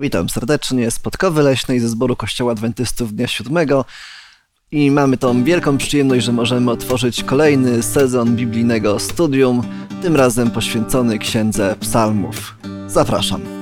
Witam serdecznie z Podkowy Leśnej ze zboru Kościoła Adwentystów Dnia Siódmego i mamy tą wielką przyjemność, że możemy otworzyć kolejny sezon biblijnego studium, tym razem poświęcony Księdze Psalmów. Zapraszam.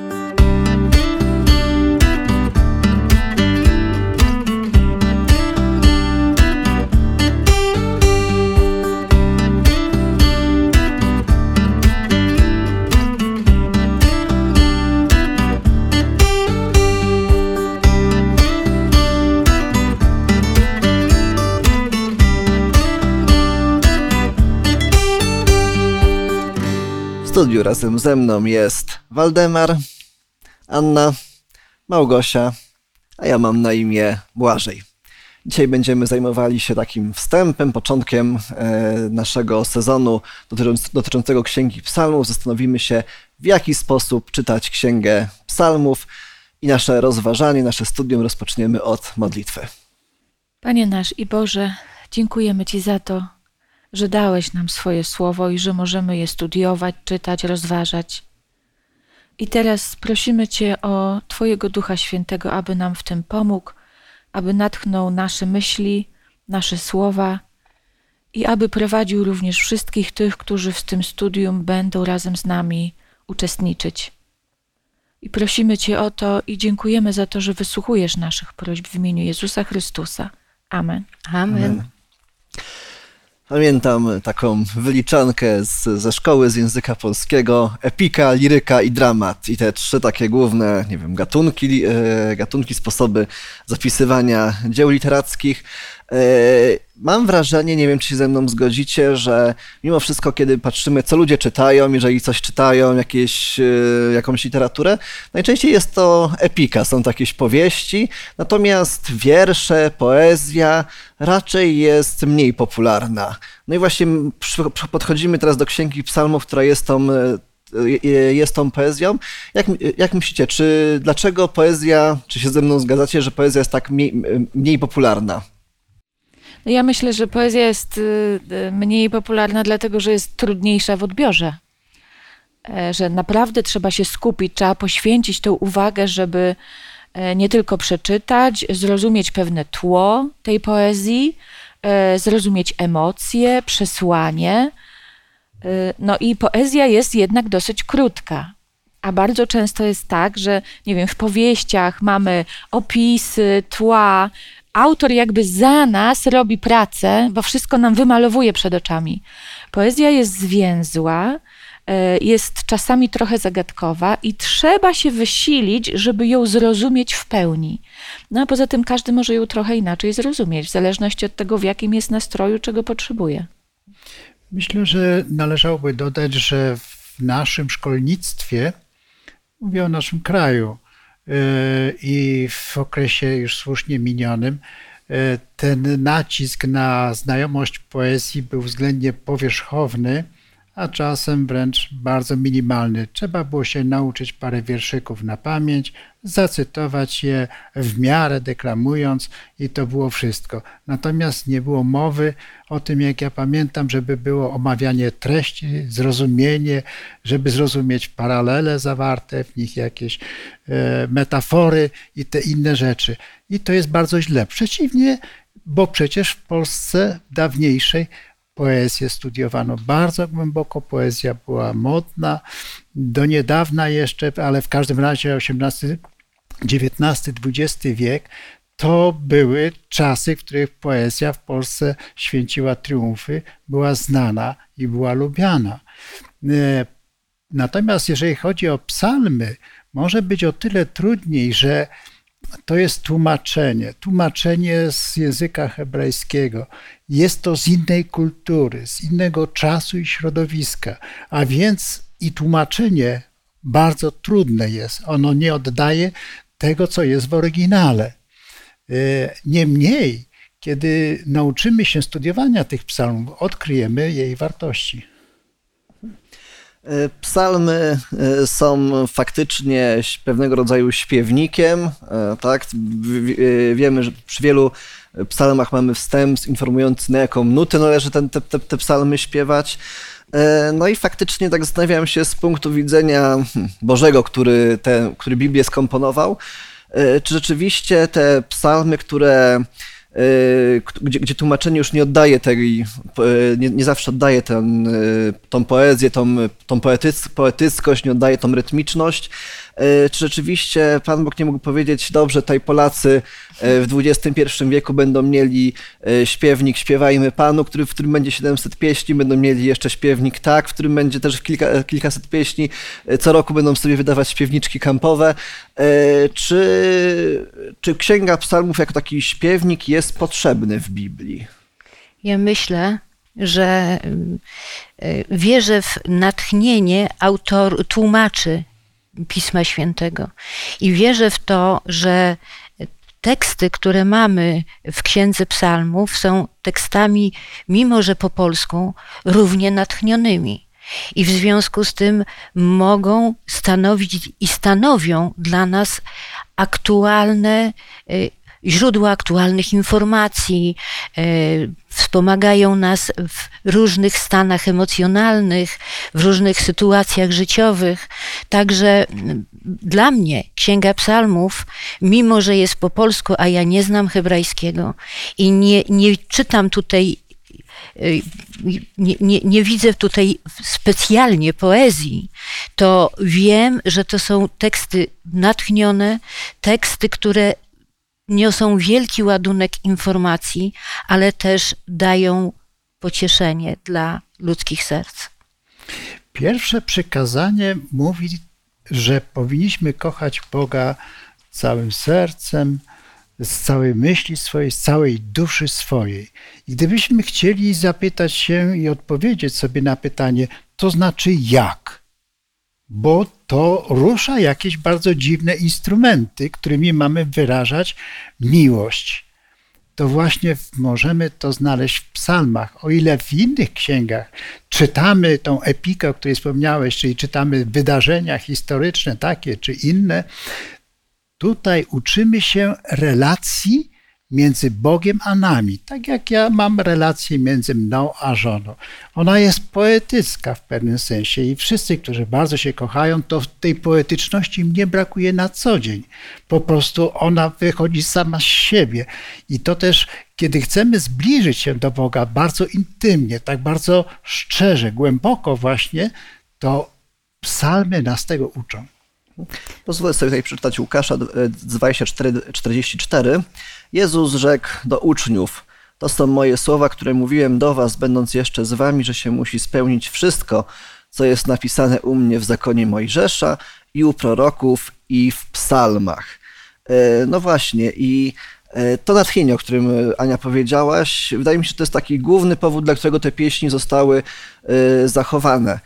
Studiu razem ze mną jest Waldemar, Anna, Małgosia, a ja mam na imię Błażej. Dzisiaj będziemy zajmowali się takim wstępem, początkiem e, naszego sezonu dotyczącego Księgi Psalmów. Zastanowimy się, w jaki sposób czytać Księgę Psalmów i nasze rozważanie, nasze studium rozpoczniemy od modlitwy. Panie nasz i Boże, dziękujemy Ci za to, że dałeś nam swoje słowo i że możemy je studiować, czytać, rozważać. I teraz prosimy Cię o Twojego Ducha Świętego, aby nam w tym pomógł, aby natchnął nasze myśli, nasze słowa i aby prowadził również wszystkich tych, którzy w tym studium będą razem z nami uczestniczyć. I prosimy Cię o to i dziękujemy za to, że wysłuchujesz naszych prośb w imieniu Jezusa Chrystusa. Amen. Amen. Amen. Pamiętam taką wyliczankę z, ze szkoły z języka polskiego, epika, liryka i dramat. I te trzy takie główne, nie wiem, gatunki, e, gatunki sposoby zapisywania dzieł literackich. E, mam wrażenie, nie wiem czy się ze mną zgodzicie, że mimo wszystko, kiedy patrzymy, co ludzie czytają, jeżeli coś czytają, jakieś, e, jakąś literaturę, najczęściej jest to epika, są to jakieś powieści, natomiast wiersze, poezja raczej jest mniej popularna. No i właśnie podchodzimy teraz do Księgi Psalmów, która jest tą e, jest tą poezją. Jak, jak myślicie, czy dlaczego poezja, czy się ze mną zgadzacie, że poezja jest tak mniej, mniej popularna? No ja myślę, że poezja jest y, y, mniej popularna, dlatego że jest trudniejsza w odbiorze. E, że naprawdę trzeba się skupić, trzeba poświęcić tę uwagę, żeby e, nie tylko przeczytać, zrozumieć pewne tło tej poezji, e, zrozumieć emocje, przesłanie. No i poezja jest jednak dosyć krótka. A bardzo często jest tak, że nie wiem, w powieściach mamy opisy, tła, autor jakby za nas robi pracę, bo wszystko nam wymalowuje przed oczami. Poezja jest zwięzła, e, jest czasami trochę zagadkowa i trzeba się wysilić, żeby ją zrozumieć w pełni. No a poza tym każdy może ją trochę inaczej zrozumieć, w zależności od tego, w jakim jest nastroju, czego potrzebuje. Myślę, że należałoby dodać, że w naszym szkolnictwie, mówię o naszym kraju, i w okresie już słusznie minionym e, ten nacisk na znajomość poezji był względnie powierzchowny, a czasem wręcz bardzo minimalny. Trzeba było się nauczyć parę wierszyków na pamięć, zacytować je w miarę deklamując i to było wszystko. Natomiast nie było mowy o tym, jak ja pamiętam, żeby było omawianie treści, zrozumienie, żeby zrozumieć paralele zawarte w nich, jakieś e, metafory i te inne rzeczy. I to jest bardzo źle. Przeciwnie, bo przecież w Polsce dawniejszej poezję studiowano bardzo głęboko, poezja była modna, do niedawna jeszcze, ale w każdym razie XVIII, XIX, XX wiek to były czasy, w których poezja w Polsce święciła triumfy, była znana i była lubiana. E, natomiast jeżeli chodzi o psalmy, może być o tyle trudniej, że to jest tłumaczenie, tłumaczenie z języka hebrajskiego. Jest to z innej kultury, z innego czasu i środowiska, a więc i tłumaczenie bardzo trudne jest. Ono nie oddaje tego, co jest w oryginale. E, niemniej, kiedy nauczymy się studiowania tych psalmów, odkryjemy jej wartości. E, psalmy e, są faktycznie pewnego rodzaju śpiewnikiem, e, tak? Wiemy, że przy wielu psalmach mamy wstęp informujący na jaką nutę należy ten, te, te, te psalmy śpiewać. No i faktycznie tak zastanawiam się z punktu widzenia hmm, Bożego, który, te, który Biblię skomponował, czy rzeczywiście te psalmy, które gdzie, gdzie tłumaczenie już nie oddaje tej, nie, nie zawsze oddaje ten, e, tą poezję, tą, tą poetyc, poetyckość, nie oddaje tą rytmiczność, E, czy rzeczywiście Pan Bóg nie mógł powiedzieć, dobrze, tutaj Polacy e, w XXI wieku będą mieli e, śpiewnik Śpiewajmy Panu, który, w którym będzie 700 pieśni, będą mieli jeszcze śpiewnik Tak, w którym będzie też kilka, kilkaset pieśni, co roku będą sobie wydawać śpiewniczki kampowe. Czy, czy Księga Psalmów jako taki śpiewnik jest potrzebny w Biblii? Ja myślę, że wierzę w natchnienie autor, tłumaczy Pisma Świętego. I wierzę w to, że teksty, które mamy w Księdze Psalmów, są tekstami, mimo że po polsku, równie natchnionymi. I w związku z tym mogą stanowić i stanowią dla nas aktualne y, źródła aktualnych informacji, e, wspomagają nas w różnych stanach emocjonalnych, w różnych sytuacjach życiowych. Także dla mnie Księga Psalmów, mimo że jest po polsku, a ja nie znam hebrajskiego i nie, nie czytam tutaj e, nie, nie, nie, widzę tutaj specjalnie poezji, to wiem, że to są teksty natchnione, teksty, które niosą wielki ładunek informacji, ale też dają pocieszenie dla ludzkich serc. Pierwsze przykazanie mówi, że powinniśmy kochać Boga całym sercem, z całej myśli swojej, z całej duszy swojej. I gdybyśmy chcieli zapytać się i odpowiedzieć sobie na pytanie, to znaczy jak? Bo to rusza jakieś bardzo dziwne instrumenty, którymi mamy wyrażać miłość. To właśnie możemy to znaleźć w psalmach. O ile w innych księgach czytamy tą epikę, o której wspomniałeś, czyli czytamy wydarzenia historyczne takie czy inne, tutaj uczymy się relacji między Bogiem a nami, tak jak ja mam relację między mną a żoną. Ona jest poetycka w pewnym sensie i wszyscy, którzy bardzo się kochają, to tej poetyczności mnie brakuje na co dzień. Po prostu ona wychodzi sama z siebie. I to też, kiedy chcemy zbliżyć się do Boga bardzo intymnie, tak bardzo szczerze, głęboko właśnie, to psalmy nas tego uczą. Pozwolę sobie tutaj przeczytać Łukasza 24:44. Jezus rzekł do uczniów: To są moje słowa, które mówiłem do was, będąc jeszcze z wami, że się musi spełnić wszystko, co jest napisane u mnie w zakonie Mojżesza i u proroków i w psalmach. E, no właśnie, i e, to natchnienie, o którym Ania powiedziałaś, wydaje mi się, że to jest taki główny powód, dla którego te pieśni zostały e, zachowane.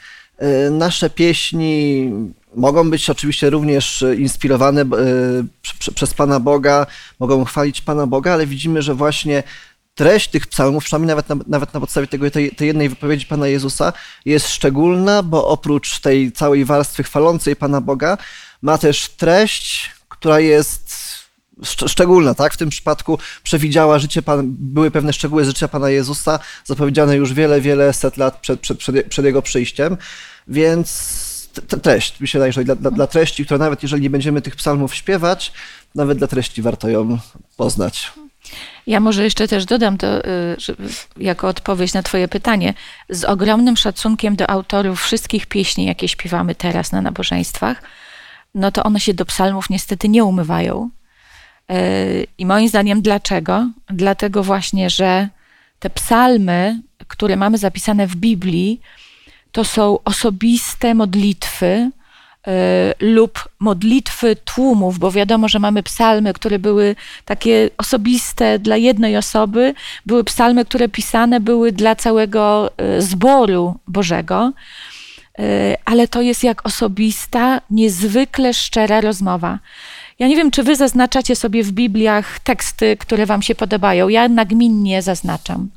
Nasze pieśni mogą być oczywiście również inspirowane e, przez Pana Boga, mogą chwalić Pana Boga, ale widzimy, że właśnie treść tych psalmów, przynajmniej nawet na, nawet na podstawie tego, tej, tej jednej wypowiedzi Pana Jezusa, jest szczególna, bo oprócz tej całej warstwy chwalącej Pana Boga, ma też treść, która jest szczególna, tak? W tym przypadku przewidziała życie, były pewne szczegóły życia Pana Jezusa, zapowiedziane już wiele, wiele set lat przed, przed, przed Jego przyjściem, więc treść. Mi się wydaje, że dla, dla, dla treści, która nawet jeżeli nie będziemy tych psalmów śpiewać, nawet dla treści warto ją poznać. Ja może jeszcze też dodam to y, jako odpowiedź na Twoje pytanie. Z ogromnym szacunkiem do autorów wszystkich pieśni, jakie śpiewamy teraz na nabożeństwach, no to one się do psalmów niestety nie umywają. Y, I moim zdaniem dlaczego? Dlatego właśnie, że te psalmy, które mamy zapisane w Biblii, to są osobiste modlitwy y, lub modlitwy tłumów, bo wiadomo, że mamy psalmy, które były takie osobiste dla jednej osoby, były psalmy, które pisane były dla całego y, zboru Bożego, y, ale to jest jak osobista, niezwykle szczera rozmowa. Ja nie wiem, czy wy zaznaczacie sobie w Bibliach teksty, które wam się podobają. Ja nagminnie zaznaczam.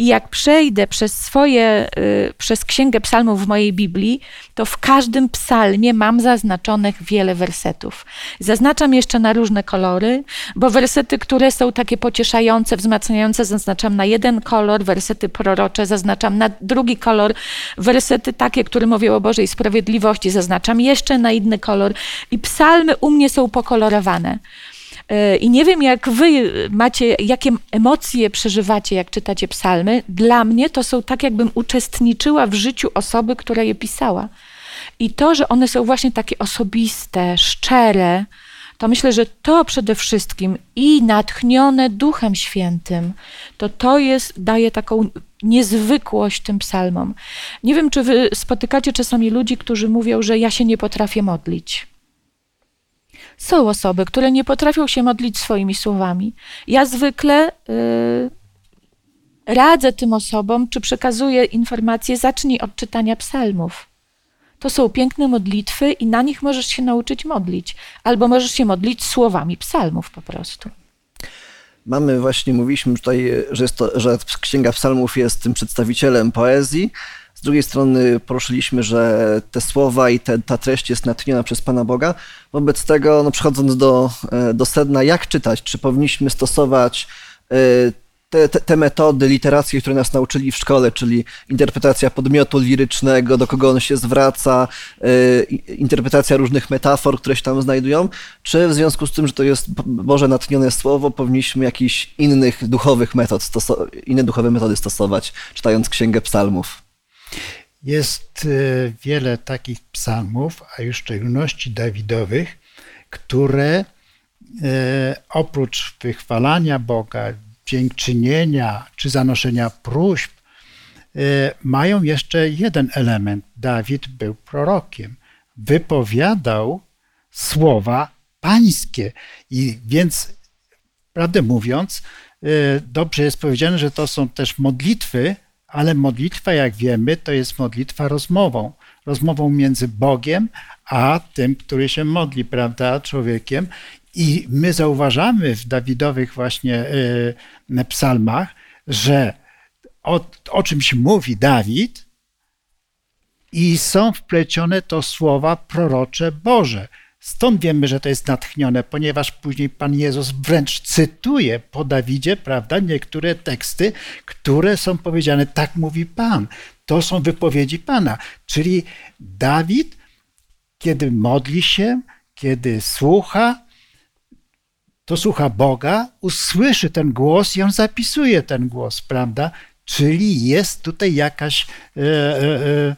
I jak przejdę przez swoje, y, przez Księgę Psalmów w mojej Biblii, to w każdym psalmie mam zaznaczonych wiele wersetów. Zaznaczam jeszcze na różne kolory, bo wersety, które są takie pocieszające, wzmacniające, zaznaczam na jeden kolor, wersety prorocze zaznaczam na drugi kolor, wersety takie, które mówią o Bożej sprawiedliwości, zaznaczam jeszcze na inny kolor. I psalmy u mnie są pokolorowane. I nie wiem, jak wy macie, jakie emocje przeżywacie, jak czytacie psalmy. Dla mnie to są tak, jakbym uczestniczyła w życiu osoby, która je pisała. I to, że one są właśnie takie osobiste, szczere, to myślę, że to przede wszystkim i natchnione Duchem Świętym, to to jest, daje taką niezwykłość tym psalmom. Nie wiem, czy wy spotykacie czasami ludzi, którzy mówią, że ja się nie potrafię modlić. Są osoby, które nie potrafią się modlić swoimi słowami. Ja zwykle yy, radzę tym osobom, czy przekazuję informacje, zacznij od czytania psalmów. To są piękne modlitwy i na nich możesz się nauczyć modlić. Albo możesz się modlić słowami psalmów po prostu. Mamy właśnie, mówiliśmy tutaj, że, to, że Księga Psalmów jest tym przedstawicielem poezji. Z drugiej strony poruszyliśmy, że te słowa i te, ta treść jest natchniona przez Pana Boga. Wobec tego, no przechodząc do, e, do sedna, jak czytać? Czy powinniśmy stosować e, te, te, te, metody literackie, które nas nauczyli w szkole, czyli interpretacja podmiotu lirycznego, do kogo on się zwraca, y, interpretacja różnych metafor, które się tam znajdują, czy w związku z tym, że to jest Boże natchnione słowo, powinniśmy jakichś innych duchowych metod, inne duchowe metody stosować, czytając Księgę Psalmów? Jest y, wiele takich psalmów, a już w szczególności Dawidowych, które y, oprócz wychwalania Boga, dziękczynienia czy zanoszenia próśb, y, mają jeszcze jeden element. Dawid był prorokiem. Wypowiadał słowa pańskie. I więc, prawdę mówiąc, dobrze jest powiedziane, że to są też modlitwy, ale modlitwa, jak wiemy, to jest modlitwa rozmową. Rozmową między Bogiem a tym, który się modli, prawda, człowiekiem. I my zauważamy w Dawidowych właśnie y, psalmach, że o, o czymś mówi Dawid i są wplecione to słowa prorocze Boże. Stąd wiemy, że to jest natchnione, ponieważ później Pan Jezus wręcz cytuje po Dawidzie, prawda, niektóre teksty, które są powiedziane, tak mówi Pan. To są wypowiedzi Pana. Czyli Dawid, kiedy modli się, kiedy słucha, to słucha Boga, usłyszy ten głos i on zapisuje ten głos, prawda? Czyli jest tutaj jakaś e, e, e,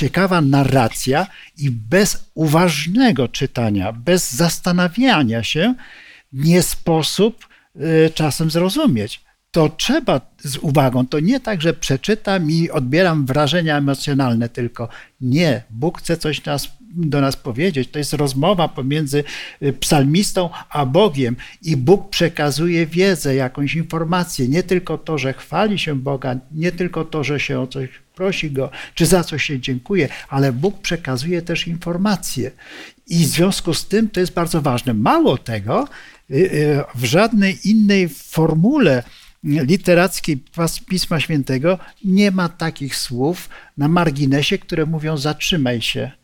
ciekawa narracja i bez uważnego czytania, bez zastanawiania się, nie sposób e, czasem zrozumieć. To trzeba z uwagą. To nie tak, że przeczytam i odbieram wrażenia emocjonalne tylko. Nie, Bóg chce coś nas do nas powiedzieć. To jest rozmowa pomiędzy y, psalmistą a Bogiem i Bóg przekazuje wiedzę, jakąś informację. Nie tylko to, że chwali się Boga, nie tylko to, że się o coś prosi Go, czy za coś się dziękuję, ale Bóg przekazuje też informacje. I w związku z tym to jest bardzo ważne. Mało tego, y, y, w żadnej innej formule literackiej Pisma Świętego nie ma takich słów na marginesie, które mówią zatrzymaj się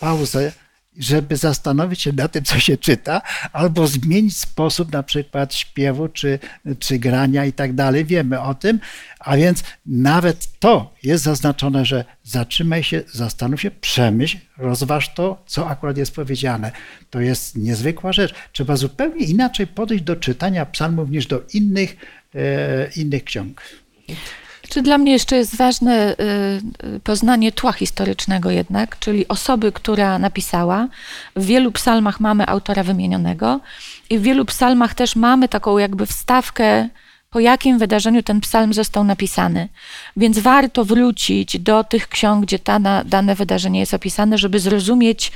pauzę, żeby zastanowić się nad tym, co się czyta, albo zmienić sposób na przykład śpiewu czy, czy grania i tak dalej. Wiemy o tym, a więc nawet to jest zaznaczone, że zatrzymaj się, zastanów się, przemyśl, rozważ to, co akurat jest powiedziane. To jest niezwykła rzecz. Trzeba zupełnie inaczej podejść do czytania psalmów niż do innych, e, innych ksiąg. Czy dla mnie jeszcze jest ważne y, y, poznanie tła historycznego jednak, czyli osoby, która napisała. W wielu psalmach mamy autora wymienionego i w wielu psalmach też mamy taką jakby wstawkę, po jakim wydarzeniu ten psalm został napisany. Więc warto wrócić do tych ksiąg, gdzie ta, dane wydarzenie jest opisane, żeby zrozumieć,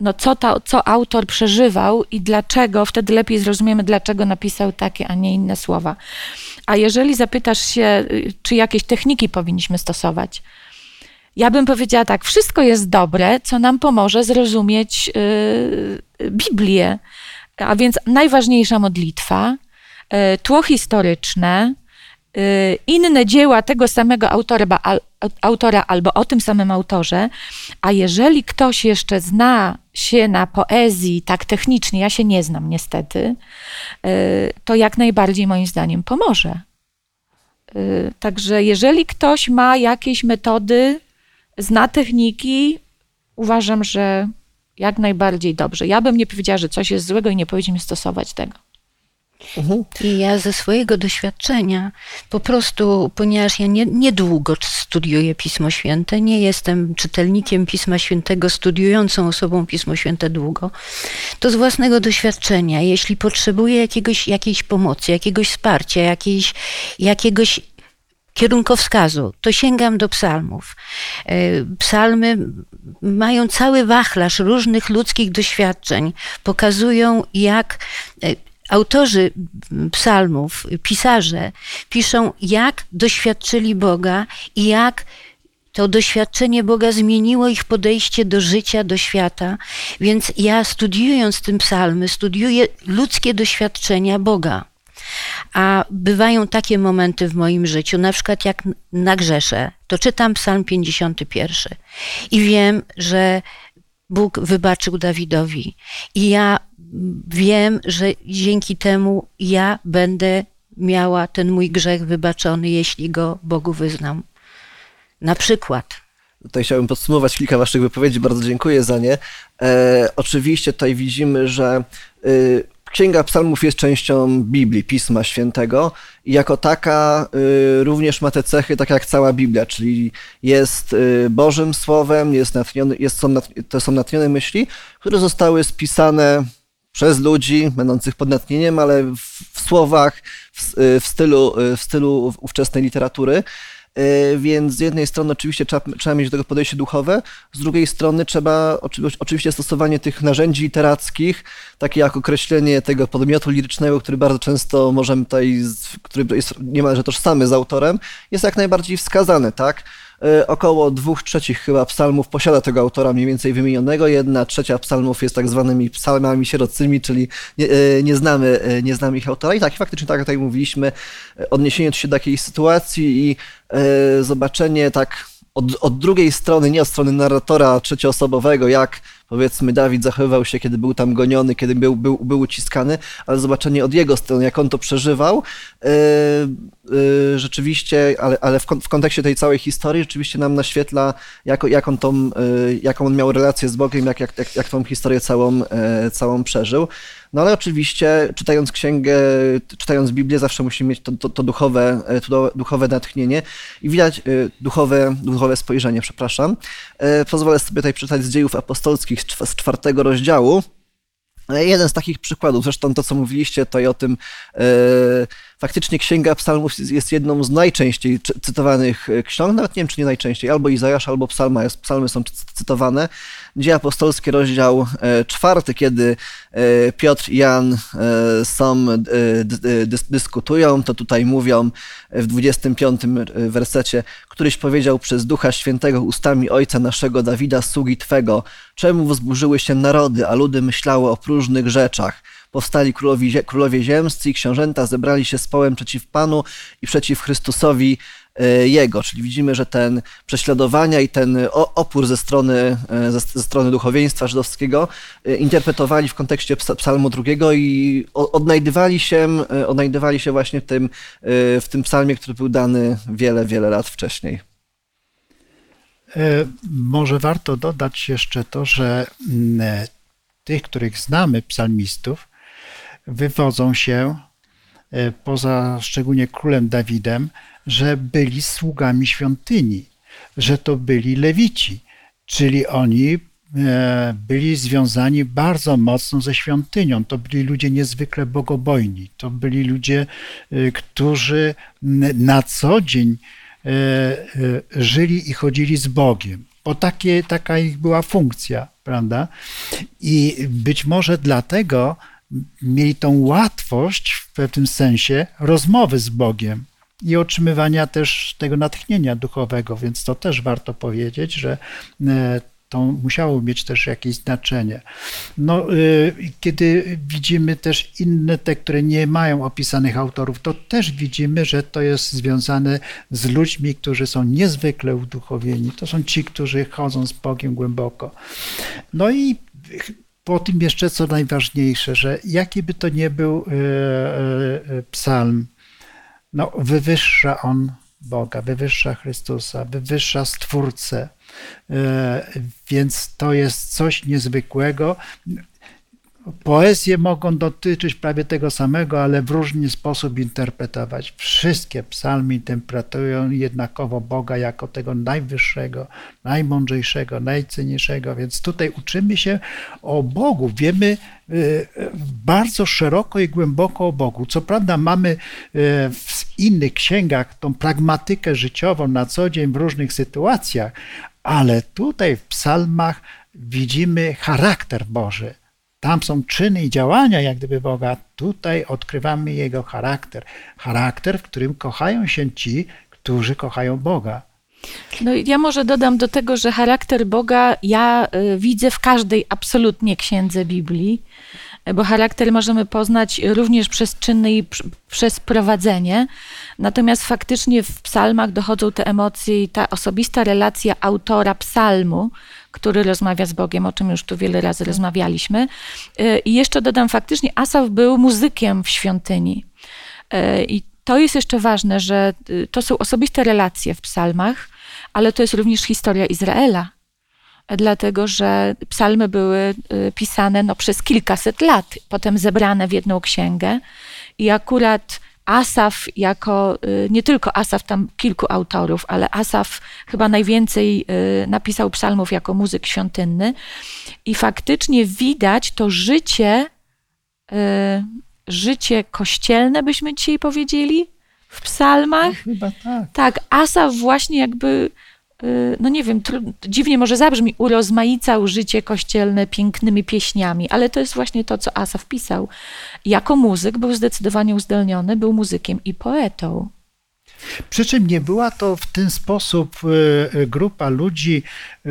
no co, ta, co autor przeżywał i dlaczego, wtedy lepiej zrozumiemy, dlaczego napisał takie, a nie inne słowa. A jeżeli zapytasz się, y, czy jakieś techniki powinniśmy stosować, ja bym powiedziała tak, wszystko jest dobre, co nam pomoże zrozumieć yy, Biblię. A więc najważniejsza modlitwa, yy, tło historyczne, y, inne dzieła tego samego autora, autora albo o tym samym autorze, a jeżeli ktoś jeszcze zna się na poezji tak technicznie, ja się nie znam niestety, y, to jak najbardziej moim zdaniem pomoże. Y, także jeżeli ktoś ma jakieś metody, zna techniki, uważam, że jak najbardziej dobrze. Ja bym nie powiedziała, że coś jest złego i nie powinniśmy stosować tego. Mhm. I ja ze swojego doświadczenia, po prostu, ponieważ ja nie, niedługo studiuję Pismo Święte, nie jestem czytelnikiem Pisma Świętego, studiującą osobą Pismo Święte długo, to z własnego doświadczenia, jeśli potrzebuję jakiegoś, jakiejś pomocy, jakiegoś wsparcia, jakiejś, jakiegoś kierunkowskazu, to sięgam do psalmów. E, psalmy mają cały wachlarz różnych ludzkich doświadczeń, pokazują jak e, autorzy psalmów, pisarze piszą, jak doświadczyli Boga i jak to doświadczenie Boga zmieniło ich podejście do życia, do świata. Więc ja studiując tym psalmy, studiuję ludzkie doświadczenia Boga. A bywają takie momenty w moim życiu, na przykład jak nagrzeszę, to czytam Psalm 51 i wiem, że Bóg wybaczył Dawidowi. I ja wiem, że dzięki temu ja będę miała ten mój grzech wybaczony, jeśli go Bogu wyznam. Na przykład. Tutaj chciałbym podsumować kilka Waszych wypowiedzi, bardzo dziękuję za nie. E, oczywiście tutaj widzimy, że y, Księga Psalmów jest częścią Biblii, Pisma Świętego i jako taka y, również ma te cechy, tak jak cała Biblia, czyli jest y, Bożym Słowem, jest jest, są, to są natchnione myśli, które zostały spisane przez ludzi będących pod natchnieniem, ale w, w słowach, w, y, w, stylu, w stylu ówczesnej literatury. E, więc z jednej strony oczywiście trzeba, trzeba mieć do tego podejście duchowe, z drugiej strony trzeba oczywiście stosowanie tych narzędzi literackich, takie jak określenie tego podmiotu lirycznego, który bardzo często możemy tutaj, który jest niemalże tożsamy z autorem, jest jak najbardziej wskazane, tak? E, około dwóch trzecich chyba psalmów posiada tego autora mniej więcej wymienionego, jedna trzecia psalmów jest tak zwanymi psalmami sierocymi, czyli nie, e, nie, znamy, e, nie znamy ich autora. I tak, faktycznie tak jak tutaj mówiliśmy, odniesienie się do jakiejś sytuacji i zobaczenie tak od, od drugiej strony, nie od strony narratora trzecioosobowego, jak powiedzmy Dawid zachowywał się, kiedy był tam goniony, kiedy był, był, był uciskany, ale zobaczenie od jego strony, jak on to przeżywał, yy, yy, rzeczywiście, ale, ale w, w, kontekście tej całej historii rzeczywiście nam naświetla, jak, jak on tą, yy, jaką on miał relację z Bogiem, jak, jak, jak, jak tą historię całą, całą przeżył. No ale oczywiście czytając księgę, czytając Biblię zawsze musimy mieć to, to, to duchowe, to duchowe natchnienie i widać duchowe, duchowe spojrzenie, przepraszam. Pozwolę sobie tutaj przeczytać z dziejów apostolskich z czwartego rozdziału. Jeden z takich przykładów, zresztą to, co mówiliście tutaj o tym, faktycznie Księga Psalmów jest jedną z najczęściej cytowanych ksiąg, nawet nie wiem, czy nie najczęściej, albo Izajasz, albo Psalma, psalmy są cytowane. Dzieje apostolskie, rozdział e, czwarty, kiedy e, Piotr i Jan e, są, dyskutują, to tutaj mówią w 25 wersecie, któryś powiedział przez Ducha Świętego ustami Ojca naszego Dawida, sługi Twego, czemu wzburzyły się narody, a ludy myślały o próżnych rzeczach. Powstali królowi, królowie ziemscy i książęta zebrali się z połem przeciw Panu i przeciw Chrystusowi E, jego, czyli widzimy, że ten prześladowania i ten opór ze strony, e, ze, strony duchowieństwa żydowskiego e, interpretowali w kontekście psalmu drugiego i odnajdywali się, odnajdywali się właśnie w tym, w tym psalmie, który był dany wiele, wiele lat wcześniej. Może warto dodać jeszcze to, że mm, tych, których znamy, psalmistów, wywodzą się poza szczególnie królem Dawidem, że byli sługami świątyni, że to byli lewici, czyli oni e, byli związani bardzo mocno ze świątynią. To byli ludzie niezwykle bogobojni. To byli ludzie, e, którzy na co dzień e, żyli i chodzili z Bogiem, bo takie, taka ich była funkcja, prawda? I być może dlatego mieli tą łatwość w pewnym sensie rozmowy z Bogiem, i otrzymywania też tego natchnienia duchowego, więc to też warto powiedzieć, że e, to musiało mieć też jakieś znaczenie. No, y, kiedy widzimy też inne te, które nie mają opisanych autorów, to też widzimy, że to jest związane z ludźmi, którzy są niezwykle uduchowieni. To są ci, którzy chodzą z Bogiem głęboko. No i po tym jeszcze co najważniejsze, że jaki by to nie był y, y, psalm, no, wywyższa on Boga, wywyższa Chrystusa, wywyższa Stwórcę. E, więc to jest coś niezwykłego. Poezje mogą dotyczyć prawie tego samego, ale w różny sposób interpretować. Wszystkie psalmy interpretują jednakowo Boga jako tego najwyższego, najmądrzejszego, najcenniejszego. Więc tutaj uczymy się o Bogu. Wiemy y, bardzo szeroko i głęboko o Bogu. Co prawda mamy y, w innych księgach tą pragmatykę życiową na co dzień w różnych sytuacjach, ale tutaj w psalmach widzimy charakter Boży tam są czyny i działania, jak gdyby Boga. Tutaj odkrywamy Jego charakter. Charakter, w którym kochają się ci, którzy kochają Boga. No ja może dodam do tego, że charakter Boga ja y, widzę w każdej absolutnie księdze Biblii, bo charakter możemy poznać również przez czyny i przez prowadzenie. Natomiast faktycznie w psalmach dochodzą te emocje i ta osobista relacja autora psalmu, który rozmawia z Bogiem, o czym już tu wiele razy rozmawialiśmy. E, I jeszcze dodam, faktycznie Asaf był muzykiem w świątyni. E, I to jest jeszcze ważne, że e, to są osobiste relacje w psalmach, ale to jest również historia Izraela. Dlatego, że psalmy były pisane no, przez kilkaset lat, potem zebrane w jedną księgę. I akurat Asaf jako, y, nie tylko Asaf, tam kilku autorów, ale Asaf chyba najwięcej y, napisał psalmów jako muzyk świątynny i faktycznie widać to życie, y, życie kościelne, byśmy dzisiaj powiedzieli, w psalmach. No, chyba tak. Tak, Asaf właśnie jakby Y, no nie wiem, dziwnie może zabrzmi, urozmaicał życie kościelne pięknymi pieśniami, ale to jest właśnie to, co Asaf pisał. Jako muzyk był zdecydowanie uzdolniony, był muzykiem i poetą. Przy czym nie była to w ten sposób y, y, grupa ludzi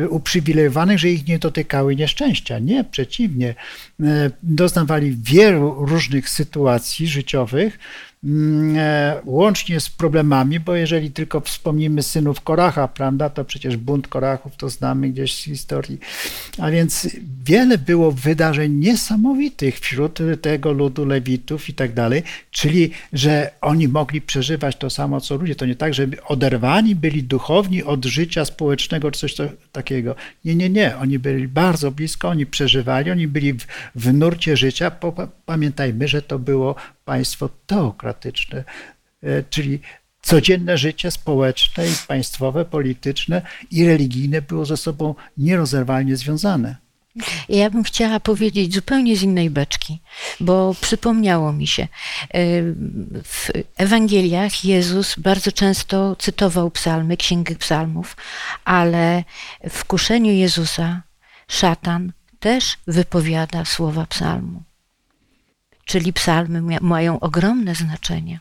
uprzywilejowanych, że ich nie dotykały nieszczęścia. Nie, przeciwnie. Doznawali wielu różnych sytuacji życiowych, łącznie z problemami, bo jeżeli tylko wspomnimy synów Koracha, prawda, to przecież bunt Korachów to znamy gdzieś z historii. A więc wiele było wydarzeń niesamowitych wśród tego ludu Lewitów i tak dalej, czyli że oni mogli przeżywać to samo co ludzie. To nie tak, że oderwani byli duchowni od życia społecznego czy coś takiego. Nie, nie, nie. Oni byli bardzo blisko, oni przeżywali, oni byli w, w nurcie życia. Pamiętajmy, że to było państwo teokratyczne, e, czyli codzienne życie społeczne i państwowe, polityczne i religijne było ze sobą nierozerwalnie związane. Ja bym chciała powiedzieć zupełnie z innej beczki, bo przypomniało mi się, e, w Ewangeliach Jezus bardzo często cytował psalmy, księgę psalmów, ale w kuszeniu Jezusa szatan też wypowiada słowa psalmu czyli psalmy mają ogromne znaczenie.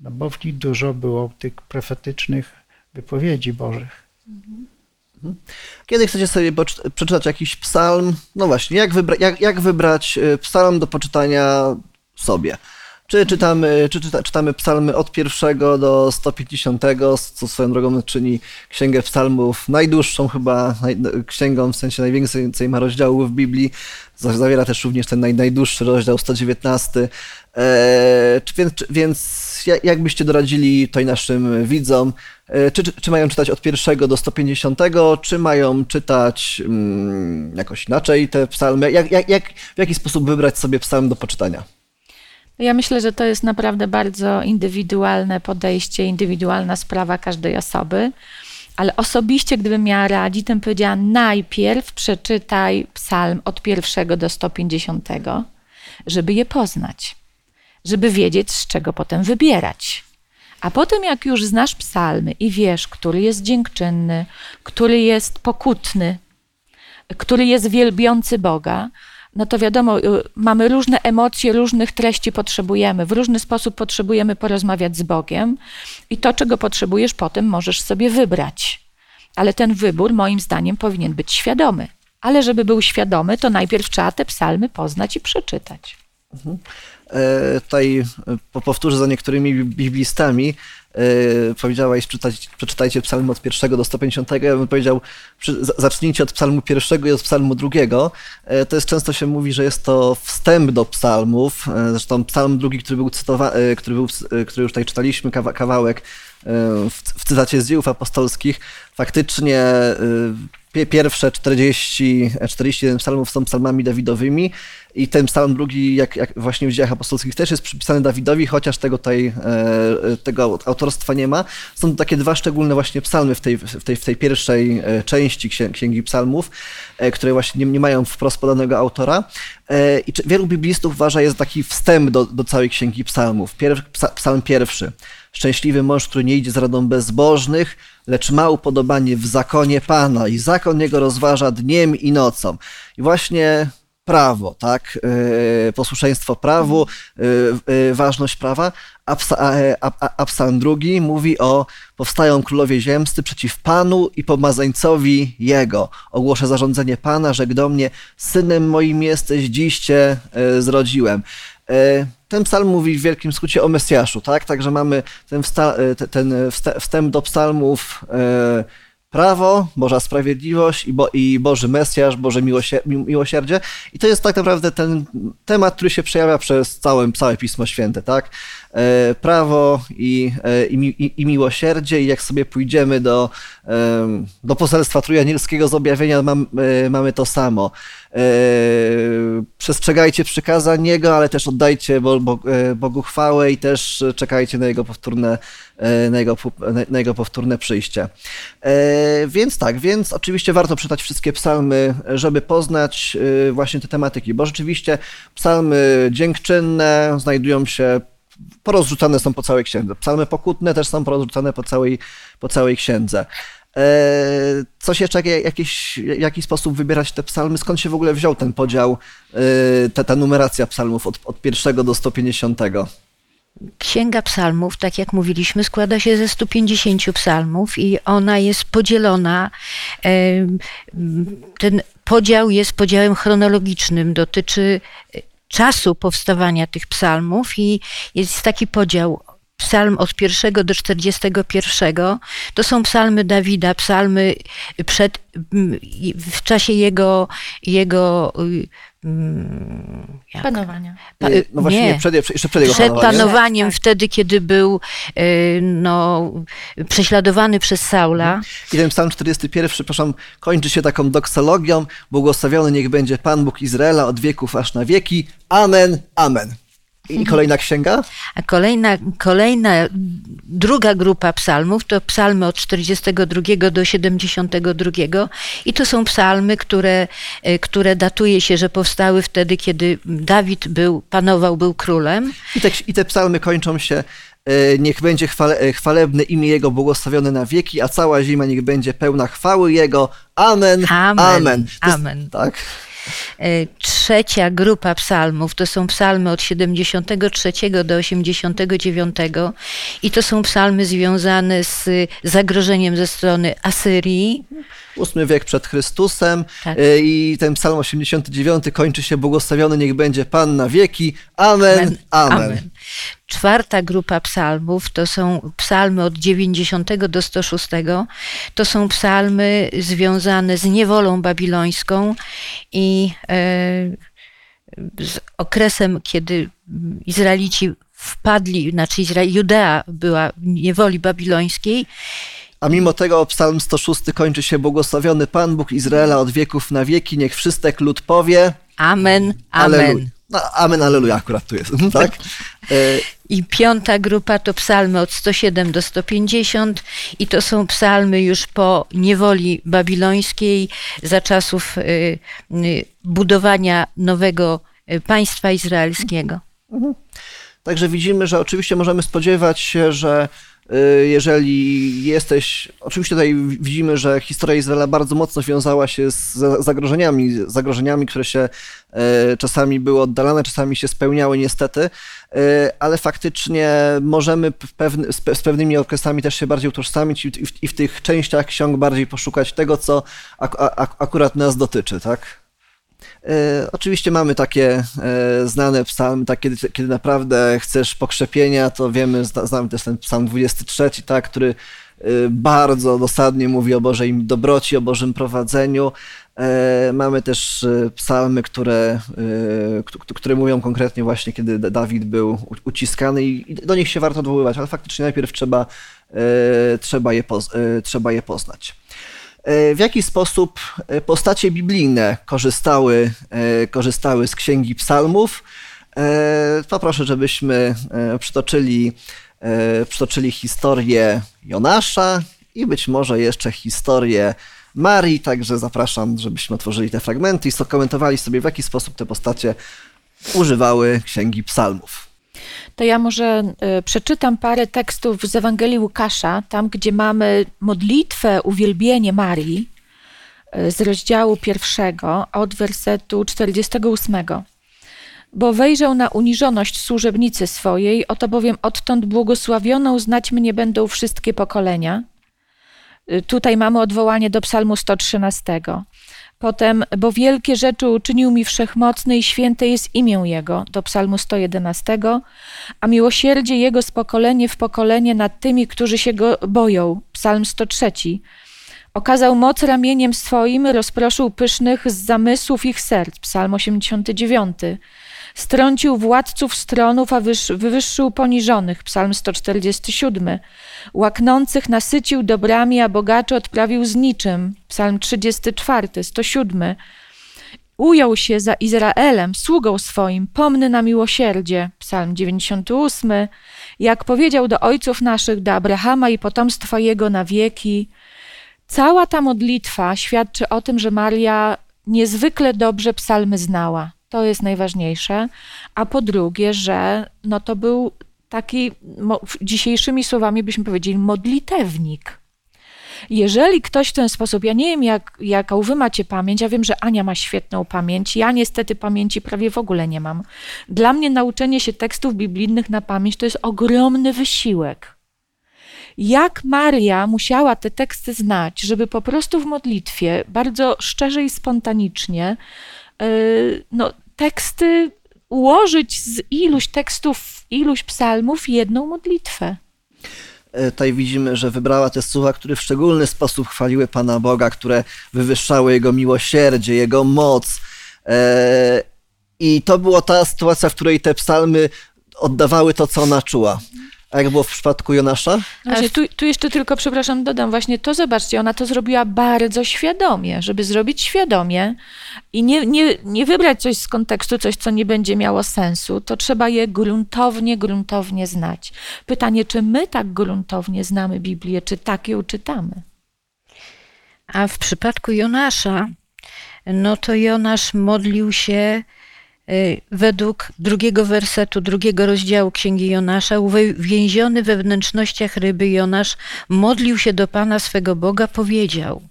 No bo w nich dużo było tych profetycznych wypowiedzi Bożych. Mhm. Kiedy chcecie sobie przeczytać jakiś psalm, no właśnie, jak, wybra jak, jak wybrać e, psalm do poczytania sobie? Czy czytamy, czy czyta, czytamy psalmy od pierwszego do 150, co swoją drogą czyni księgę psalmów najdłuższą chyba księgą, w sensie najwięcej ma rozdziałów w Biblii. Zawiera też również ten naj, najdłuższy rozdział, 119. E, czy, więc, więc jak byście doradzili tutaj naszym widzom? E, czy, czy, czy, mają czytać od pierwszego do 150, czy mają czytać mm, jakoś inaczej te psalmy? Jak, jak, jak, w jaki sposób wybrać sobie psalm do poczytania? Ja myślę, że to jest naprawdę bardzo indywidualne podejście, indywidualna sprawa każdej osoby. Ale osobiście, gdybym miała radzić, to bym powiedziała: najpierw przeczytaj psalm od pierwszego do 150, żeby je poznać, żeby wiedzieć, z czego potem wybierać. A potem, jak już znasz psalmy i wiesz, który jest dziękczynny, który jest pokutny, który jest wielbiący Boga, no to wiadomo, y, mamy różne emocje, różnych treści potrzebujemy, w różny sposób potrzebujemy porozmawiać z Bogiem i to, czego potrzebujesz, potem możesz sobie wybrać. Ale ten wybór, moim zdaniem, powinien być świadomy. Ale żeby był świadomy, to najpierw trzeba te psalmy poznać i przeczytać. E, tutaj e, po- powtórzę za niektórymi bi- biblistami. E, powiedziałaś, przeczytajcie psalmy od pierwszego do 150. Ja bym powiedział, przy, za- zacznijcie od psalmu pierwszego i od psalmu drugiego. E, to jest często się mówi, że jest to wstęp do psalmów. E, zresztą psalm drugi, który był cytowany, który, był, e, który już tutaj czytaliśmy, kawa- kawałek w, w cytacie z dziejów apostolskich, faktycznie e, pie- pierwsze 40, e, 41 psalmów są psalmami Dawidowymi i ten psalm drugi, jak, jak właśnie w dziejach apostolskich, też jest przypisany Dawidowi, chociaż tego tutaj, e, tego autorstwa nie ma. Są to takie dwa szczególne właśnie psalmy w tej, w tej, w tej pierwszej e, części księ- Księgi Psalmów, e, które właśnie nie, nie mają wprost podanego autora. E, I wielu biblistów uważa, jest taki wstęp do, do całej Księgi Psalmów. Pier, psa, psalm pierwszy. Szczęśliwy mąż, który nie idzie z radą bezbożnych, lecz ma upodobanie w zakonie Pana i zakon jego rozważa dniem i nocą. I właśnie prawo, tak? E, Posłuszeństwo prawu, e, e, ważność prawa, a, psa, mówi o powstają królowie ziemscy przeciw Panu i pomazańcowi Jego. Ogłoszę zarządzenie Pana, że do mnie synem moim jesteś, dziś Cię zrodziłem. E, Ten psalm mówi w wielkim skrócie o Mesjaszu, tak? Także mamy ten, e, te- ten wsta- wstęp do psalmów e, prawo, Boża sprawiedliwość i, bo, i Boży Mesjasz, Boże miłosie, mi- miłosierdzie. I to jest tak naprawdę ten temat, który się przejawia przez całe, całe Pismo Święte, tak? E, prawo i, e, i, i, miłosierdzie i jak sobie pójdziemy do, do poselstwa trójanielskiego z objawienia, mam, e, mamy to samo. E, przestrzegajcie przykazań Jego, ale też oddajcie e, Bogu chwałę i też czekajcie na Jego powtórne, e, na jego, na- jego powtórne przyjście. Więc tak, więc oczywiście warto czytać wszystkie psalmy, żeby poznać właśnie te tematyki, bo rzeczywiście psalmy dziękczynne znajdują się porozrzucane są po całej księdze. Psalmy pokutne też są porozrzucane po całej, po całej księdze. E, Coś jeszcze, jak- jakiś, w jaki sposób wybierać te psalmy? Skąd się w ogóle wziął ten podział, e, ta, ta numeracja psalmów od, od do 150? Księga Psalmów, tak jak mówiliśmy, składa się ze 150 psalmów i ona jest podzielona. Ten podział jest podziałem chronologicznym, dotyczy czasu powstawania tych psalmów i jest taki podział. Psalm od pierwszego do 41 to są psalmy Dawida, psalmy przed, m, i w czasie jego, jego y, mm, jak? Panowania. Pa- E, No właśnie, nie. Przed, jeszcze przed jego przed panowaniem. panowaniem, Tak, tak. wtedy, kiedy był e, no, prześladowany przez Saula. I ten psalm 41, przepraszam, kończy się taką doksologią. Błogosławiony niech będzie Pan Bóg Izraela od wieków aż na wieki. Amen, amen. I kolejna księga? A kolejna, kolejna, druga grupa psalmów to psalmy od 42 do 72 i to są psalmy, które, e, które datuje się, że powstały wtedy, kiedy Dawid był, panował, był królem. I te, I te psalmy kończą się e, Niech będzie chwale, e, chwalebne imię Jego błogosławione na wieki, a cała ziemia niech będzie pełna chwały Jego. Amen. Amen. Amen. Jest- Amen. tak. E, Trzecia grupa psalmów to są psalmy od 73 do 89 i to są psalmy związane z zagrożeniem ze strony Asyrii. Ósmy wiek przed Chrystusem Tak. e, i ten psalm 89 kończy się błogosławiony niech będzie Pan na wieki. Amen. Amen. Czwarta grupa psalmów to są psalmy od 90 do 106. To są psalmy związane z niewolą babilońską i e, z okresem, kiedy Izraelici wpadli, znaczy Izra- Judea była w niewoli babilońskiej. A mimo tego psalm 106 kończy się błogosławiony Pan Bóg Izraela od wieków na wieki. Niech wszystek lud powie. Amen, amen. No, amen, aleluja akurat tu jest, tak? I piąta grupa to psalmy od 107 do 150 i to są psalmy już po niewoli babilońskiej za czasów y, y, budowania nowego y, państwa izraelskiego. Także widzimy, że oczywiście możemy spodziewać się, że jeżeli jesteś, oczywiście tutaj widzimy, że historia Izraela bardzo mocno wiązała się z zagrożeniami, zagrożeniami, które się czasami były oddalane, czasami się spełniały niestety, ale faktycznie możemy z pewnymi okresami też się bardziej utożsamić i w, i w tych częściach ksiąg bardziej poszukać tego, co ak ak akurat nas dotyczy, tak? E, oczywiście mamy takie e, znane psalmy, tak, kiedy, kiedy naprawdę chcesz pokrzepienia, to wiemy, znamy też ten psalm 23, tak, który e, bardzo dosadnie mówi o Bożej dobroci, o Bożym prowadzeniu. Mamy też psalmy, które, które mówią konkretnie właśnie, kiedy Dawid był uciskany i do nich się warto odwoływać, ale faktycznie najpierw trzeba, trzeba, je, trzeba je poznać. E, w jaki sposób e, postacie biblijne korzystały, e, korzystały z księgi psalmów. Poproszę, żebyśmy przytoczyli, przytoczyli historię Jonasza i być może jeszcze historię Marii, także zapraszam, żebyśmy otworzyli te fragmenty i skomentowali sobie, w jaki sposób te postacie używały księgi psalmów to ja może e, przeczytam parę tekstów z Ewangelii Łukasza, tam gdzie mamy modlitwę, uwielbienie Marii e, z rozdziału pierwszego od wersetu 48. Bo wejrzał na uniżoność służebnicy swojej, oto bowiem odtąd błogosławioną znać mnie będą wszystkie pokolenia. E, tutaj mamy odwołanie do Psalmu 113. Potem, bo wielkie rzeczy uczynił mi wszechmocny i święte jest imię Jego, do psalmu 111, a miłosierdzie Jego z pokolenia w pokolenie nad tymi, którzy się Go boją, psalm 103. Okazał moc ramieniem swoim, rozproszył pysznych z zamysłów ich serc, psalm 89. Strącił władców stronów, a wywyższył poniżonych. Psalm 147. Łaknących nasycił dobrami, a bogaczy odprawił z niczym. Psalm 34, 107. Ujął się za Izraelem, sługą swoim, pomny na miłosierdzie. Psalm 98. Jak powiedział do ojców naszych, do Abrahama i potomstwa jego na wieki. Cała ta modlitwa świadczy o tym, że Maria niezwykle dobrze psalmy znała. To jest najważniejsze. A po drugie, że no to był taki, dzisiejszymi słowami byśmy powiedzieli, modlitewnik. Jeżeli ktoś w ten sposób, ja nie wiem, jak, jaką wy macie pamięć, ja wiem, że Ania ma świetną pamięć, ja niestety pamięci prawie w ogóle nie mam. Dla mnie nauczenie się tekstów biblijnych na pamięć to jest ogromny wysiłek. Jak Maria musiała te teksty znać, żeby po prostu w modlitwie bardzo szczerze i spontanicznie no, teksty ułożyć z iluś tekstów, iluś psalmów jedną modlitwę. E, tutaj widzimy, że wybrała te słowa, które w szczególny sposób chwaliły Pana Boga, które wywyższały Jego miłosierdzie, Jego moc. E, I to była ta sytuacja, w której te psalmy oddawały to, co ona czuła. A jak było w przypadku Jonasza? Właśnie, tu, tu, jeszcze tylko, przepraszam, dodam właśnie to, zobaczcie, ona to zrobiła bardzo świadomie, żeby zrobić świadomie i nie, nie, nie wybrać coś z kontekstu, coś, co nie będzie miało sensu, to trzeba je gruntownie, gruntownie znać. Pytanie, czy my tak gruntownie znamy Biblię, czy tak ją czytamy? A w przypadku Jonasza, no to Jonasz modlił się według drugiego wersetu, drugiego rozdziału Księgi Jonasza, uwięziony we wnętrznościach ryby Jonasz modlił się do Pana swego Boga, powiedział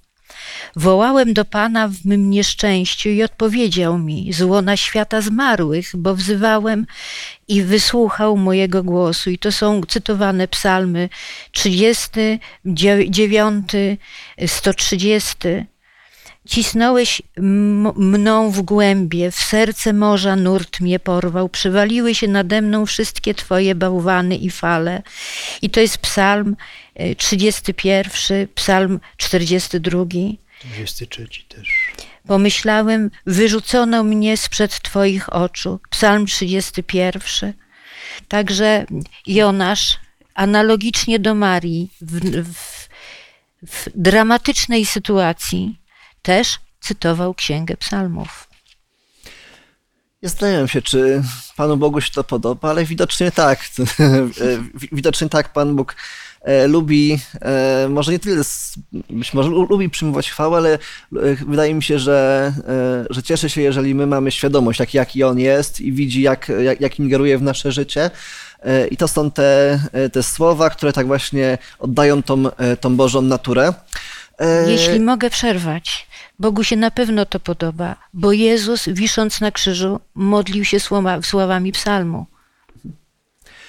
Wołałem do Pana w mym nieszczęściu i odpowiedział mi z łona świata zmarłych, bo wzywałem i wysłuchał mojego głosu. I to są cytowane psalmy 39, 130. Cisnąłeś mną w głębie, w serce morza nurt mnie porwał, przywaliły się nade mną wszystkie Twoje bałwany i fale. I to jest psalm 31, e, psalm 42. 23 też. Pomyślałem, wyrzucono mnie sprzed Twoich oczu. Psalm 31. Także Jonasz, analogicznie do Marii, w, w, w dramatycznej sytuacji, też cytował Księgę Psalmów. Zastanawiam się, czy Panu Bogu się to podoba, ale widocznie tak. widocznie tak Pan Bóg e, lubi, e, może nie tyle, być może lubi przyjmować chwałę, ale e, wydaje mi się, że, że cieszy się, jeżeli my mamy świadomość, jak, jaki On jest i widzi, jak, jak, jak ingeruje w nasze życie E, I to są te, e, te słowa, które tak właśnie oddają tą, e, tą Bożą naturę. E, Jeśli mogę przerwać, Bogu się na pewno to podoba, bo Jezus, wisząc na krzyżu, modlił się słowa, słowami psalmu.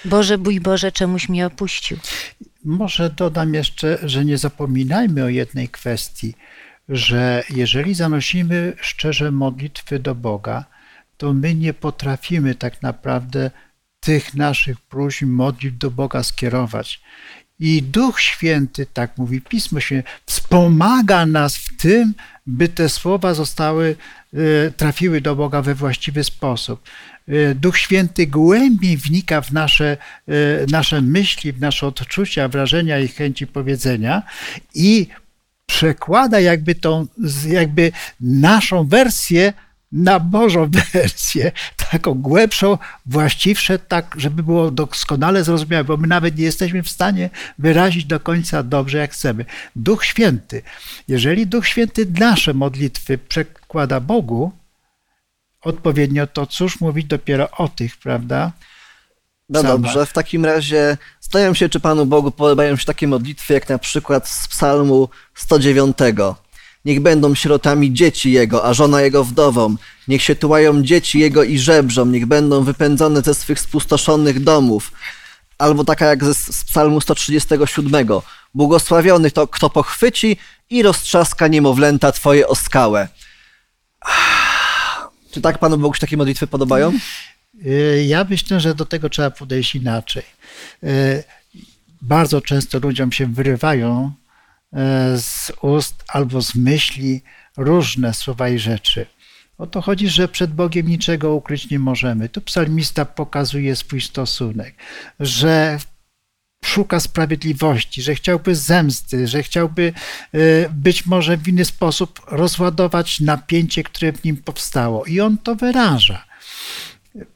Boże, bój Boże, czemuś mnie opuścił. Może dodam jeszcze, że nie zapominajmy o jednej kwestii, że jeżeli zanosimy szczerze modlitwy do Boga, to my nie potrafimy tak naprawdę tych naszych próśb, modlitw do Boga skierować. I Duch Święty, tak mówi Pismo Święte, wspomaga nas w tym, by te słowa zostały, e, trafiły do Boga we właściwy sposób. E, Duch Święty głębiej wnika w nasze, e, nasze myśli, w nasze odczucia, wrażenia i chęci powiedzenia i przekłada jakby tą, jakby naszą wersję na Bożą wersję, taką głębszą, właściwsze, tak, żeby było doskonale zrozumiałe, bo my nawet nie jesteśmy w stanie wyrazić do końca dobrze, jak chcemy. Duch Święty, jeżeli Duch Święty nasze modlitwy przekłada Bogu, odpowiednio, to cóż mówić dopiero o tych, prawda? No dobrze, w takim razie zastanawiam się, czy Panu Bogu podobają się takie modlitwy, jak na przykład z psalmu 109. Niech będą sierotami dzieci Jego, a żona Jego wdową. Niech się tułają dzieci Jego i żebrzą. Niech będą wypędzone ze swych spustoszonych domów. Albo taka jak ze, z psalmu 137. Błogosławiony to, kto pochwyci i roztrzaska niemowlęta Twoje o skałę. Czy tak Panu Bogu się takie modlitwy podobają? Y, Ja myślę, że do tego trzeba podejść inaczej. Y, Bardzo często ludziom się wyrywają z ust albo z myśli różne słowa i rzeczy. O to chodzi, że przed Bogiem niczego ukryć nie możemy. Tu psalmista pokazuje swój stosunek, że szuka sprawiedliwości, że chciałby zemsty, że chciałby y, być może w inny sposób rozładować napięcie, które w nim powstało. I on to wyraża.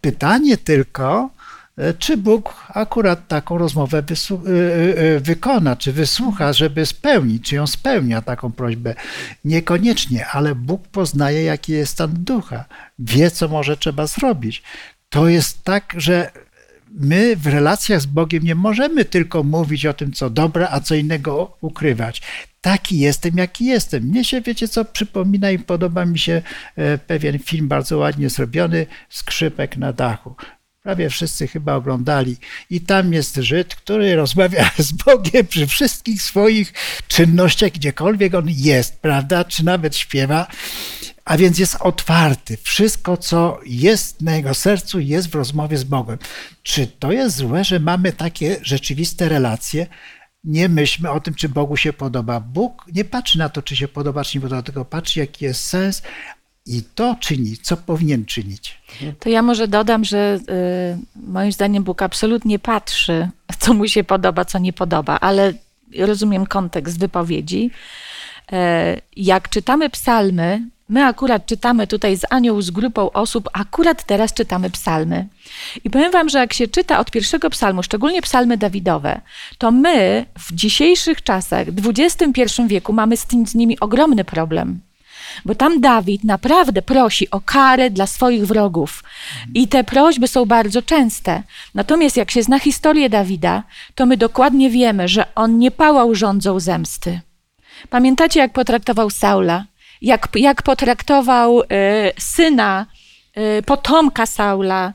Pytanie tylko, e, czy Bóg akurat taką rozmowę e, e, wykona, czy wysłucha, żeby spełnić, czy ją spełnia taką prośbę. Niekoniecznie, ale Bóg poznaje, jaki jest stan ducha, wie, co może trzeba zrobić. To jest tak, że my w relacjach z Bogiem nie możemy tylko mówić o tym, co dobre, a co innego ukrywać. Taki jestem, jaki jestem. Mnie się, wiecie co, przypomina i podoba mi się e, pewien film bardzo ładnie zrobiony, Skrzypek na dachu. Prawie wszyscy chyba oglądali. I tam jest Żyd, który rozmawia z Bogiem przy wszystkich swoich czynnościach, gdziekolwiek on jest, prawda? Czy nawet śpiewa. A więc jest otwarty. Wszystko, co jest na jego sercu, jest w rozmowie z Bogiem. Czy to jest złe, że mamy takie rzeczywiste relacje? Nie myślmy o tym, czy Bogu się podoba. Bóg nie patrzy na to, czy się podoba, czy nie podoba, tylko patrzy, jaki jest sens i to czyni, co powinien czynić. To ja może dodam, że y, moim zdaniem Bóg absolutnie patrzy, co mu się podoba, co nie podoba, ale rozumiem kontekst wypowiedzi. E, jak czytamy psalmy, my akurat czytamy tutaj z Anią, z grupą osób, akurat teraz czytamy psalmy. I powiem wam, że jak się czyta od pierwszego psalmu, szczególnie psalmy Dawidowe, to my w dzisiejszych czasach, w XXI wieku, mamy z, tym, z nimi ogromny problem. Bo tam Dawid naprawdę prosi o karę dla swoich wrogów. I te prośby są bardzo częste. Natomiast jak się zna historię Dawida, to my dokładnie wiemy, że on nie pałał rządzą zemsty. Pamiętacie, jak potraktował Saula? Jak, jak potraktował e, syna, e, potomka Saula,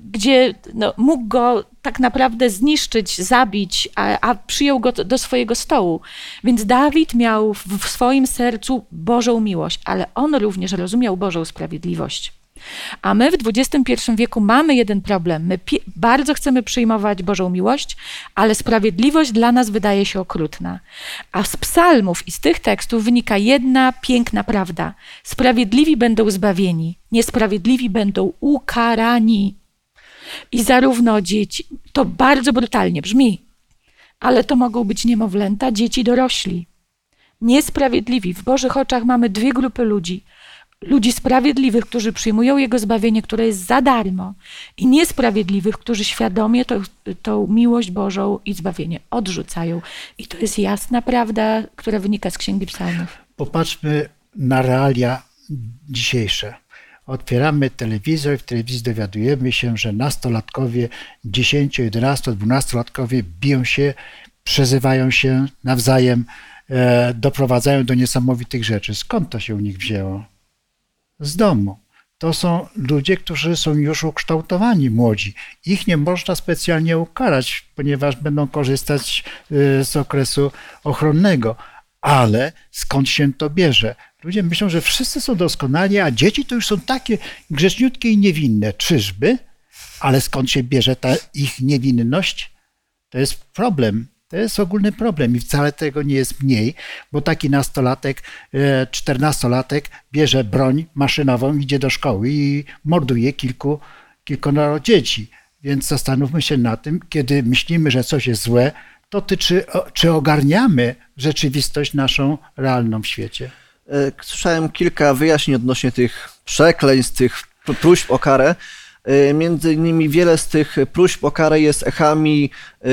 gdzie no, mógł go tak naprawdę zniszczyć, zabić, a, a przyjął go do swojego stołu. Więc Dawid miał w swoim sercu Bożą miłość, ale on również rozumiał Bożą sprawiedliwość. A my w XXI wieku mamy jeden problem. My bardzo chcemy przyjmować Bożą miłość, ale sprawiedliwość dla nas wydaje się okrutna. A z psalmów i z tych tekstów wynika jedna piękna prawda. Sprawiedliwi będą zbawieni, niesprawiedliwi będą ukarani. I zarówno dzieci, to bardzo brutalnie brzmi, ale to mogą być niemowlęta, dzieci, dorośli. Niesprawiedliwi. W Bożych oczach mamy dwie grupy ludzi. Ludzi sprawiedliwych, którzy przyjmują Jego zbawienie, które jest za darmo, i niesprawiedliwych, którzy świadomie to, tą miłość Bożą i zbawienie odrzucają. I to jest jasna prawda, która wynika z Księgi Psalmów. Popatrzmy na realia dzisiejsze. otwieramy telewizor i w telewizji dowiadujemy się, że nastolatkowie, 10, 11, 12-latkowie biją się, przezywają się nawzajem, e, doprowadzają do niesamowitych rzeczy. Skąd to się u nich wzięło? Z domu. To są ludzie, którzy są już ukształtowani, młodzi. Ich nie można specjalnie ukarać, ponieważ będą korzystać e, z okresu ochronnego. Ale skąd się to bierze? Ludzie myślą, że wszyscy są doskonali, a dzieci to już są takie grzeczniutkie i niewinne. Czyżby? Ale skąd się bierze ta ich niewinność? To jest problem. To jest ogólny problem i wcale tego nie jest mniej, bo taki nastolatek, e, czternastolatek bierze broń maszynową, idzie do szkoły i morduje kilku, kilkunaro dzieci. Więc zastanówmy się na tym, kiedy myślimy, że coś jest złe, to ty, czy, czy ogarniamy rzeczywistość naszą realną w świecie? E, słyszałem kilka wyjaśnień odnośnie tych przekleństw, tych próśb o karę. E, między innymi wiele z tych próśb o karę jest echami e,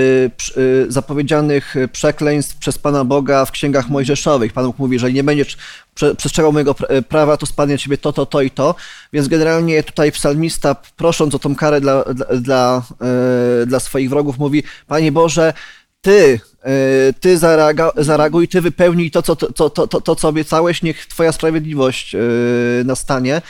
zapowiedzianych przekleństw przez Pana Boga w księgach mojżeszowych. Pan Bóg mówi, że nie będziesz przestrzegał mojego prawa, to spadnie ciebie to, to, to i to. Więc generalnie tutaj psalmista, prosząc o tą karę dla, dla, dla, swoich wrogów, mówi, Panie Boże, ty, e, ty zareaguj, ty wypełnij to, co, to, to, to, to, co obiecałeś, niech twoja sprawiedliwość e, nastanie.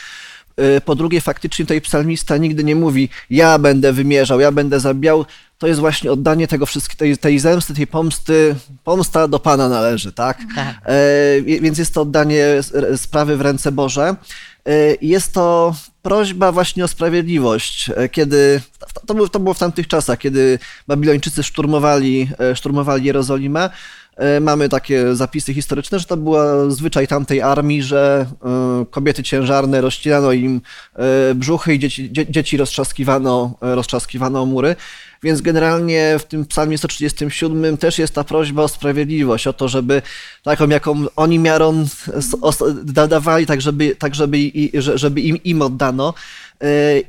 E, po drugie, faktycznie tutaj psalmista nigdy nie mówi, ja będę wymierzał, ja będę zabijał. To jest właśnie oddanie tego wszystkiego, tej, tej zemsty, tej pomsty. Pomsta do Pana należy, tak? tak. E, więc jest to oddanie sprawy w ręce Boże. E, jest to prośba właśnie o sprawiedliwość, kiedy to, było, to było w tamtych czasach, kiedy Babilończycy szturmowali, szturmowali Jerozolimę. E, mamy takie zapisy historyczne, że to była zwyczaj tamtej armii, że e, kobiety ciężarne rozcinano im e, brzuchy i dzieci, dzieci roztrzaskiwano, roztrzaskiwano mury. Więc generalnie w tym psalmie 137 też jest ta prośba o sprawiedliwość, o to, żeby taką, jaką oni miarą dawali, tak żeby, tak żeby, żeby im, im oddano.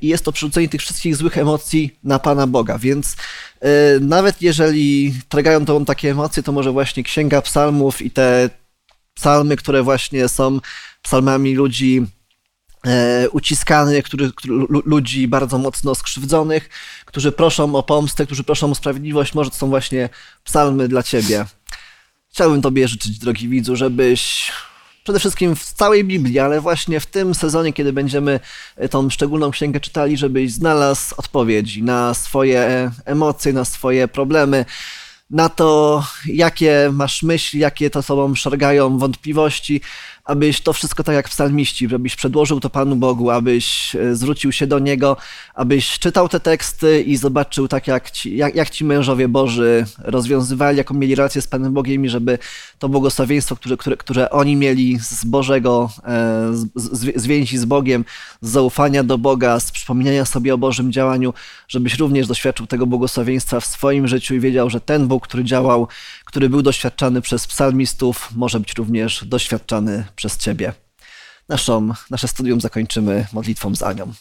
I jest to przerzucenie tych wszystkich złych emocji na Pana Boga. Więc E, nawet jeżeli tragają to takie emocje, to może właśnie Księga Psalmów i te psalmy, które właśnie są psalmami ludzi e, uciskanych, który, który, ludzi bardzo mocno skrzywdzonych, którzy proszą o pomstę, którzy proszą o sprawiedliwość, może to są właśnie psalmy dla ciebie. Chciałbym tobie życzyć, drogi widzu, żebyś przede wszystkim w całej Biblii, ale właśnie w tym sezonie, kiedy będziemy e, tą szczególną księgę czytali, żebyś znalazł odpowiedzi na swoje emocje, na swoje problemy, na to, jakie masz myśli, jakie to sobą szargają wątpliwości, abyś to wszystko tak jak psalmiści, żebyś przedłożył to Panu Bogu, abyś e, zwrócił się do Niego, abyś czytał te teksty i zobaczył tak jak ci, jak, jak ci mężowie Boży rozwiązywali, jaką mieli rację z Panem Bogiem i żeby to błogosławieństwo, które, które, które oni mieli z Bożego, e, z, z więzi z Bogiem, z zaufania do Boga, z przypominania sobie o Bożym działaniu, żebyś również doświadczył tego błogosławieństwa w swoim życiu i wiedział, że ten Bóg, który działał, który był doświadczany przez psalmistów, może być również doświadczany przez Ciebie. Naszą, nasze studium zakończymy modlitwą z Anią.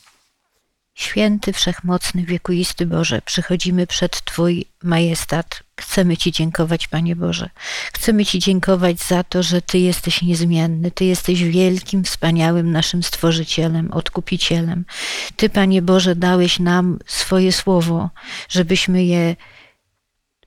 Święty, wszechmocny, wiekuisty Boże, przychodzimy przed Twój majestat. Chcemy Ci dziękować, Panie Boże. Chcemy Ci dziękować za to, że Ty jesteś niezmienny. Ty jesteś wielkim, wspaniałym naszym Stworzycielem, Odkupicielem. Ty, Panie Boże, dałeś nam swoje słowo, żebyśmy je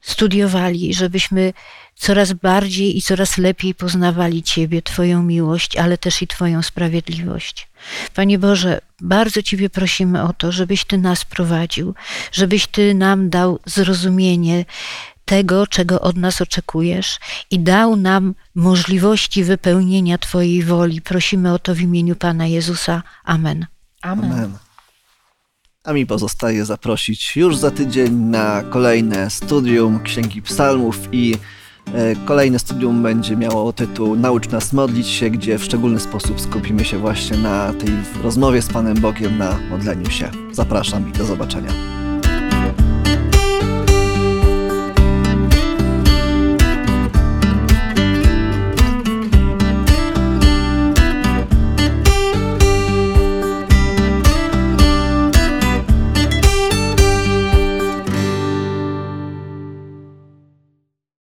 studiowali, żebyśmy coraz bardziej i coraz lepiej poznawali Ciebie, Twoją miłość, ale też i Twoją sprawiedliwość. Panie Boże, bardzo Ciebie prosimy o to, żebyś Ty nas prowadził, żebyś Ty nam dał zrozumienie tego, czego od nas oczekujesz i dał nam możliwości wypełnienia Twojej woli. Prosimy o to w imieniu Pana Jezusa. Amen. Amen. Amen. A mi pozostaje zaprosić już za tydzień na kolejne studium Księgi Psalmów i e, kolejne studium będzie miało tytuł Naucz nas modlić się, gdzie w szczególny sposób skupimy się właśnie na tej rozmowie z Panem Bogiem, na modleniu się. Zapraszam i do zobaczenia.